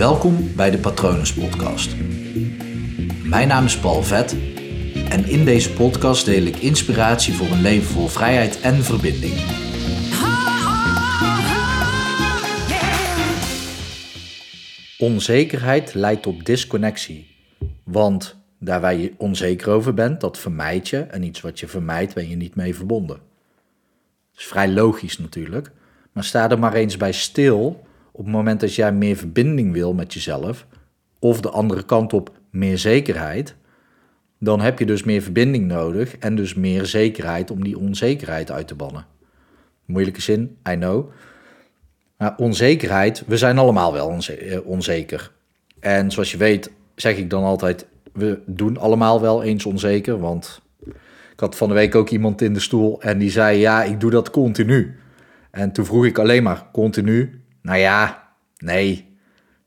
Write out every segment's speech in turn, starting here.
Welkom bij de Patronus Podcast. Mijn naam is Paul Vet en in deze podcast deel ik inspiratie voor een leven vol vrijheid en verbinding. Onzekerheid leidt tot disconnectie. Want daar waar je onzeker over bent, dat vermijd je. En iets wat je vermijdt, ben je niet mee verbonden. Dat is vrij logisch natuurlijk. Maar sta er maar eens bij stil op het moment dat jij meer verbinding wil met jezelf, of de andere kant op meer zekerheid, dan heb je dus meer verbinding nodig en dus meer zekerheid om die onzekerheid uit te bannen. Moeilijke zin, I know. Maar onzekerheid, we zijn allemaal wel eh, onzeker. En zoals je weet, zeg ik dan altijd: we doen allemaal wel eens onzeker. Want ik had van de week ook iemand in de stoel en die zei: Ja, ik doe dat continu. En toen vroeg ik alleen maar continu. Nou ja, nee.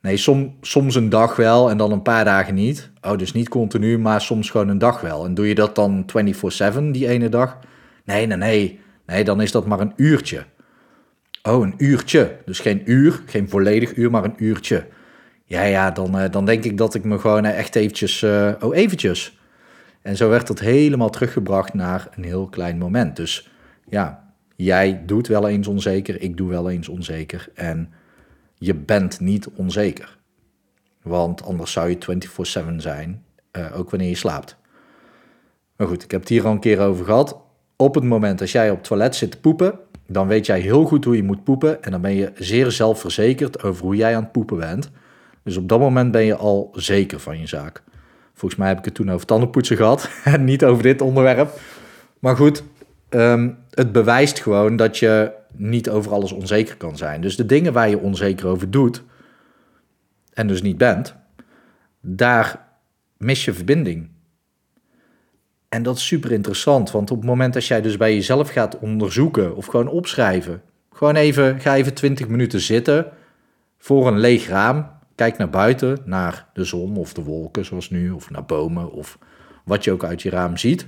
Nee, som, soms een dag wel en dan een paar dagen niet. Oh, dus niet continu, maar soms gewoon een dag wel. En doe je dat dan 24/7 die ene dag? Nee, nee, nee. Nee, dan is dat maar een uurtje. Oh, een uurtje. Dus geen uur, geen volledig uur, maar een uurtje. Ja, ja, dan, uh, dan denk ik dat ik me gewoon echt eventjes... Uh, oh, eventjes. En zo werd dat helemaal teruggebracht naar een heel klein moment. Dus ja, jij doet wel eens onzeker, ik doe wel eens onzeker. En je bent niet onzeker. Want anders zou je 24/7 zijn, uh, ook wanneer je slaapt. Maar goed, ik heb het hier al een keer over gehad. Op het moment dat jij op het toilet zit te poepen, dan weet jij heel goed hoe je moet poepen. En dan ben je zeer zelfverzekerd over hoe jij aan het poepen bent. Dus op dat moment ben je al zeker van je zaak. Volgens mij heb ik het toen over tandenpoetsen gehad en niet over dit onderwerp. Maar goed, Ehm, het bewijst gewoon dat je niet over alles onzeker kan zijn. Dus de dingen waar je onzeker over doet en dus niet bent, daar mis je verbinding. En dat is super interessant, want op het moment dat jij dus bij jezelf gaat onderzoeken of gewoon opschrijven, gewoon even, ga even 20 minuten zitten voor een leeg raam, kijk naar buiten, naar de zon of de wolken zoals nu, of naar bomen of wat je ook uit je raam ziet.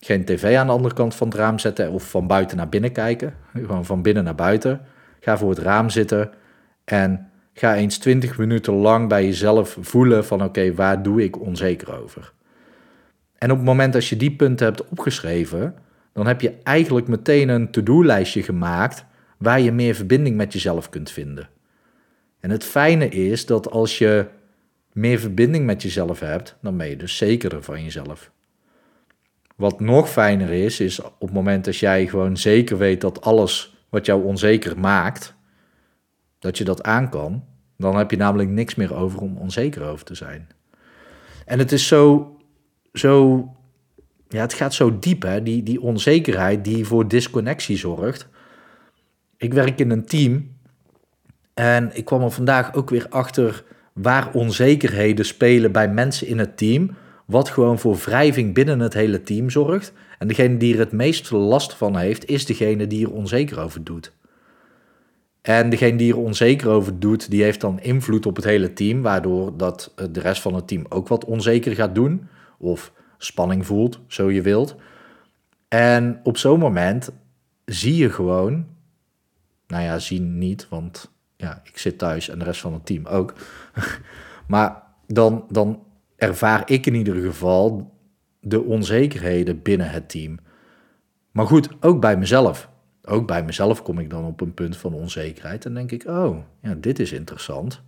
Geen tv aan de andere kant van het raam zetten of van buiten naar binnen kijken. Gewoon van binnen naar buiten. Ga voor het raam zitten en ga eens 20 minuten lang bij jezelf voelen van oké, waar doe ik onzeker over? En op het moment dat je die punten hebt opgeschreven, dan heb je eigenlijk meteen een to-do-lijstje gemaakt waar je meer verbinding met jezelf kunt vinden. En het fijne is dat als je meer verbinding met jezelf hebt, dan ben je dus zekerder van jezelf. Wat nog fijner is, is op het moment dat jij gewoon zeker weet dat alles wat jou onzeker maakt, dat je dat aan kan, dan heb je namelijk niks meer over om onzeker over te zijn. En het is zo, zo ja, het gaat zo diep, hè? Die, die onzekerheid die voor disconnectie zorgt. Ik werk in een team en ik kwam er vandaag ook weer achter waar onzekerheden spelen bij mensen in het team wat gewoon voor wrijving binnen het hele team zorgt. En degene die er het meest last van heeft, is degene die er onzeker over doet. En degene die er onzeker over doet, die heeft dan invloed op het hele team, waardoor dat de rest van het team ook wat onzeker gaat doen. Of spanning voelt, zo je wilt. En op zo'n moment zie je gewoon, nou ja, zien niet, want ja, ik zit thuis en de rest van het team ook. maar dan, dan ervaar ik in ieder geval de onzekerheden binnen het team. Maar goed, ook bij mezelf. Ook bij mezelf kom ik dan op een punt van onzekerheid en denk ik, oh, ja, dit is interessant.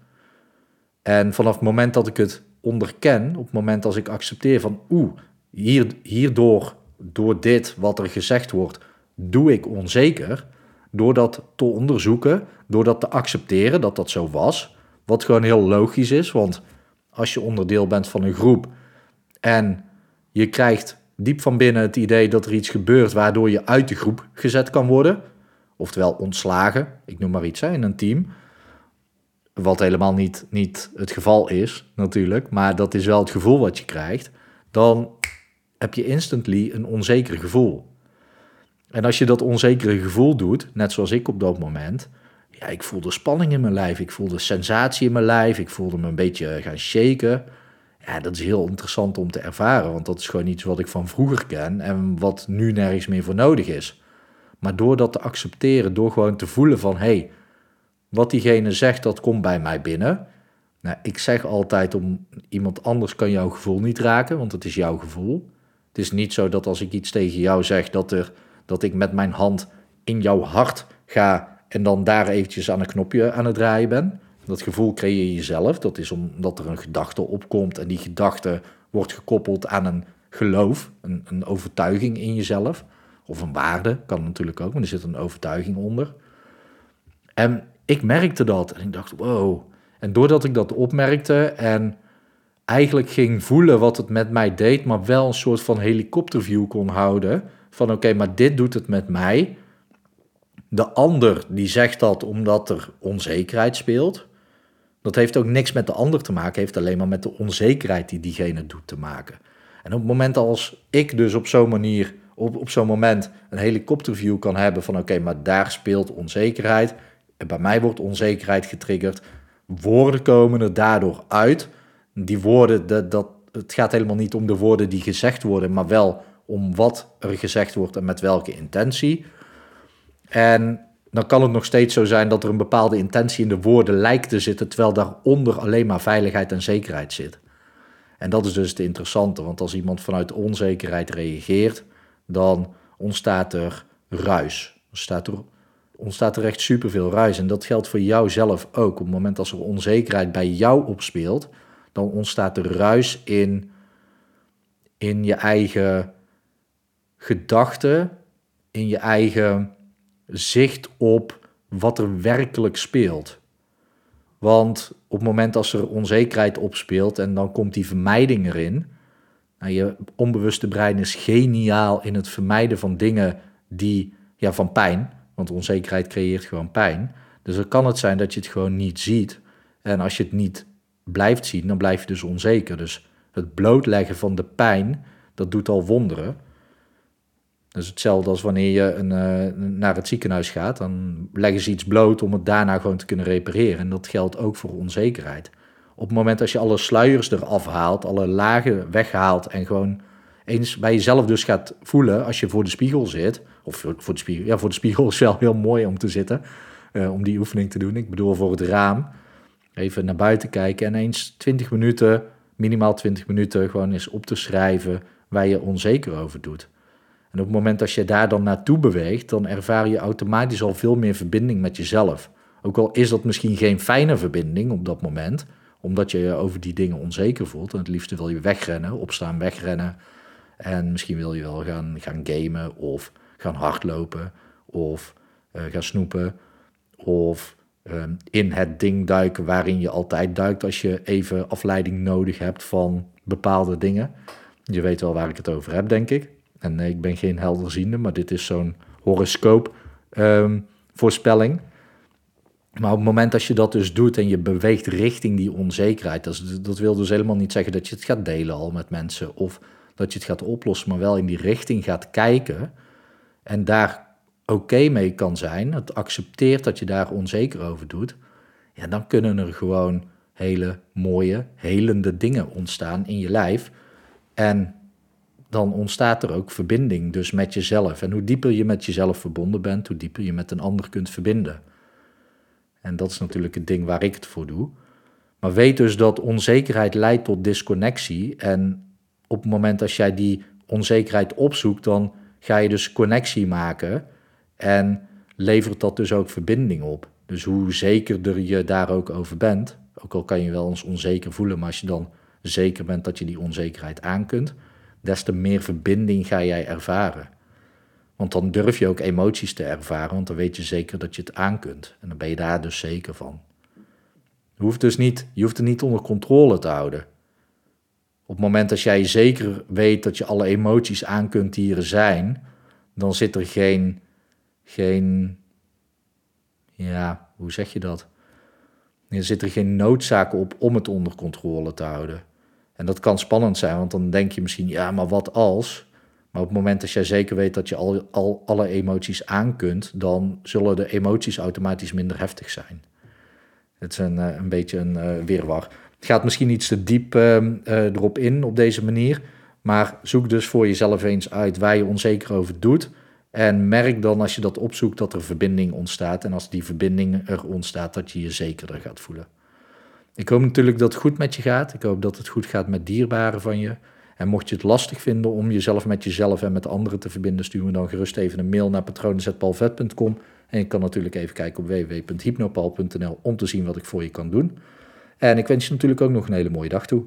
En vanaf het moment dat ik het onderken, op het moment als ik accepteer van, oeh, hier, hierdoor, door dit wat er gezegd wordt, doe ik onzeker. Door dat te onderzoeken, door dat te accepteren dat dat zo was, wat gewoon heel logisch is, want als je onderdeel bent van een groep en je krijgt diep van binnen het idee dat er iets gebeurt waardoor je uit de groep gezet kan worden, oftewel ontslagen, ik noem maar iets hè, in een team, wat helemaal niet, niet het geval is natuurlijk, maar dat is wel het gevoel wat je krijgt, dan heb je instantly een onzeker gevoel. En als je dat onzekere gevoel doet, net zoals ik op dat moment, ja, ik voelde spanning in mijn lijf. Ik voelde sensatie in mijn lijf. Ik voelde me een beetje gaan shaken. Ja, dat is heel interessant om te ervaren, want dat is gewoon iets wat ik van vroeger ken en wat nu nergens meer voor nodig is. Maar door dat te accepteren, door gewoon te voelen van hé, hey, wat diegene zegt, dat komt bij mij binnen. Nou, ik zeg altijd om iemand anders kan jouw gevoel niet raken, want het is jouw gevoel. Het is niet zo dat als ik iets tegen jou zeg, dat, er, dat ik met mijn hand in jouw hart ga en dan daar eventjes aan een knopje aan het draaien ben. Dat gevoel creëer je jezelf. Dat is omdat er een gedachte opkomt en die gedachte wordt gekoppeld aan een geloof, een, een overtuiging in jezelf. Of een waarde, kan natuurlijk ook, maar er zit een overtuiging onder. En ik merkte dat en ik dacht, wow. En doordat ik dat opmerkte en eigenlijk ging voelen wat het met mij deed, maar wel een soort van helikopterview kon houden. Van oké, maar dit doet het met mij. De ander die zegt dat omdat er onzekerheid speelt. Dat heeft ook niks met de ander te maken, heeft alleen maar met de onzekerheid die diegene doet te maken. En op het moment als ik dus op zo'n manier, op, op zo'n moment een helikopterview kan hebben van oké, maar daar speelt onzekerheid. En bij mij wordt onzekerheid getriggerd. Woorden komen er daardoor uit. Die woorden, dat, dat, het gaat helemaal niet om de woorden die gezegd worden, maar wel om wat er gezegd wordt en met welke intentie. En dan kan het nog steeds zo zijn dat er een bepaalde intentie in de woorden lijkt te zitten, terwijl daaronder alleen maar veiligheid en zekerheid zit. En dat is dus het interessante, want als iemand vanuit onzekerheid reageert, dan ontstaat er ruis. Ontstaat er, ontstaat er echt superveel ruis. En dat geldt voor jou zelf ook. Op het moment als er onzekerheid bij jou opspeelt, dan ontstaat er ruis in, in je eigen gedachten, in je eigen zicht op wat er werkelijk speelt. Want op het moment als er onzekerheid opspeelt en dan komt die vermijding erin. Nou, je onbewuste brein is geniaal in het vermijden van dingen die, ja, van pijn. Want onzekerheid creëert gewoon pijn. Dus dan kan het zijn dat je het gewoon niet ziet. En als je het niet blijft zien, dan blijf je dus onzeker. Dus het blootleggen van de pijn, dat doet al wonderen. Dus hetzelfde als wanneer je een, uh, naar het ziekenhuis gaat, dan leggen ze iets bloot om het daarna gewoon te kunnen repareren. En dat geldt ook voor onzekerheid. Op het moment als je alle sluiers eraf haalt, alle lagen weghaalt en gewoon eens bij jezelf dus gaat voelen als je voor de spiegel zit, of voor, de spiegel, ja, voor de spiegel is wel heel mooi om te zitten, uh, om die oefening te doen. Ik bedoel voor het raam, even naar buiten kijken en eens 20 minuten, minimaal 20 minuten, gewoon eens op te schrijven waar je onzeker over doet. En op het moment dat je daar dan naartoe beweegt, dan ervaar je automatisch al veel meer verbinding met jezelf. Ook al is dat misschien geen fijne verbinding op dat moment, omdat je je over die dingen onzeker voelt. En het liefste wil je wegrennen, opstaan, wegrennen. En misschien wil je wel gaan, gaan gamen of gaan hardlopen of uh, gaan snoepen. Of uh, in het ding duiken waarin je altijd duikt als je even afleiding nodig hebt van bepaalde dingen. Je weet wel waar ik het over heb, denk ik. En nee, ik ben geen helderziende, maar dit is zo'n horoscoop um, voorspelling. Maar op het moment dat je dat dus doet en je beweegt richting die onzekerheid, dat, dat wil dus helemaal niet zeggen dat je het gaat delen al met mensen of dat je het gaat oplossen, maar wel in die richting gaat kijken en daar oké mee kan zijn, het accepteert dat je daar onzeker over doet, ja, dan kunnen er gewoon hele mooie, helende dingen ontstaan in je lijf. En dan ontstaat er ook verbinding dus met jezelf. En hoe dieper je met jezelf verbonden bent, hoe dieper je met een ander kunt verbinden. En dat is natuurlijk het ding waar ik het voor doe. Maar weet dus dat onzekerheid leidt tot disconnectie. En op het moment dat jij die onzekerheid opzoekt, dan ga je dus connectie maken. En levert dat dus ook verbinding op. Dus hoe zekerder je daar ook over bent, ook al kan je wel eens onzeker voelen, maar als je dan zeker bent dat je die onzekerheid aan kunt, des te meer verbinding ga jij ervaren. Want dan durf je ook emoties te ervaren, want dan weet je zeker dat je het aan kunt. En dan ben je daar dus zeker van. Je hoeft, dus niet, je hoeft het niet onder controle te houden. Op het moment dat jij zeker weet dat je alle emoties aan kunt die er zijn, dan zit er geen, geen, ja, hoe zeg je dat? Er zit er geen noodzaak op om het onder controle te houden. En dat kan spannend zijn, want dan denk je misschien, ja, maar wat als? Maar op het moment dat jij zeker weet dat je al, al alle emoties aan kunt, dan zullen de emoties automatisch minder heftig zijn. Het is een, eh, een beetje een uh, weerwar. Het gaat misschien iets te diep uh, uh, erop in op deze manier. Maar zoek dus voor jezelf eens uit waar je onzeker over doet. En merk dan als je dat opzoekt dat er verbinding ontstaat. En als die verbinding er ontstaat, dat je je zekerder gaat voelen. Ik hoop natuurlijk dat het goed met je gaat. Ik hoop dat het goed gaat met dierbaren van je. En mocht je het lastig vinden om jezelf met jezelf en met anderen te verbinden, stuur me dan gerust even een mail naar patronen.palvet.com. En je kan natuurlijk even kijken op www.hypnopal.nl om te zien wat ik voor je kan doen. En ik wens je natuurlijk ook nog een hele mooie dag toe.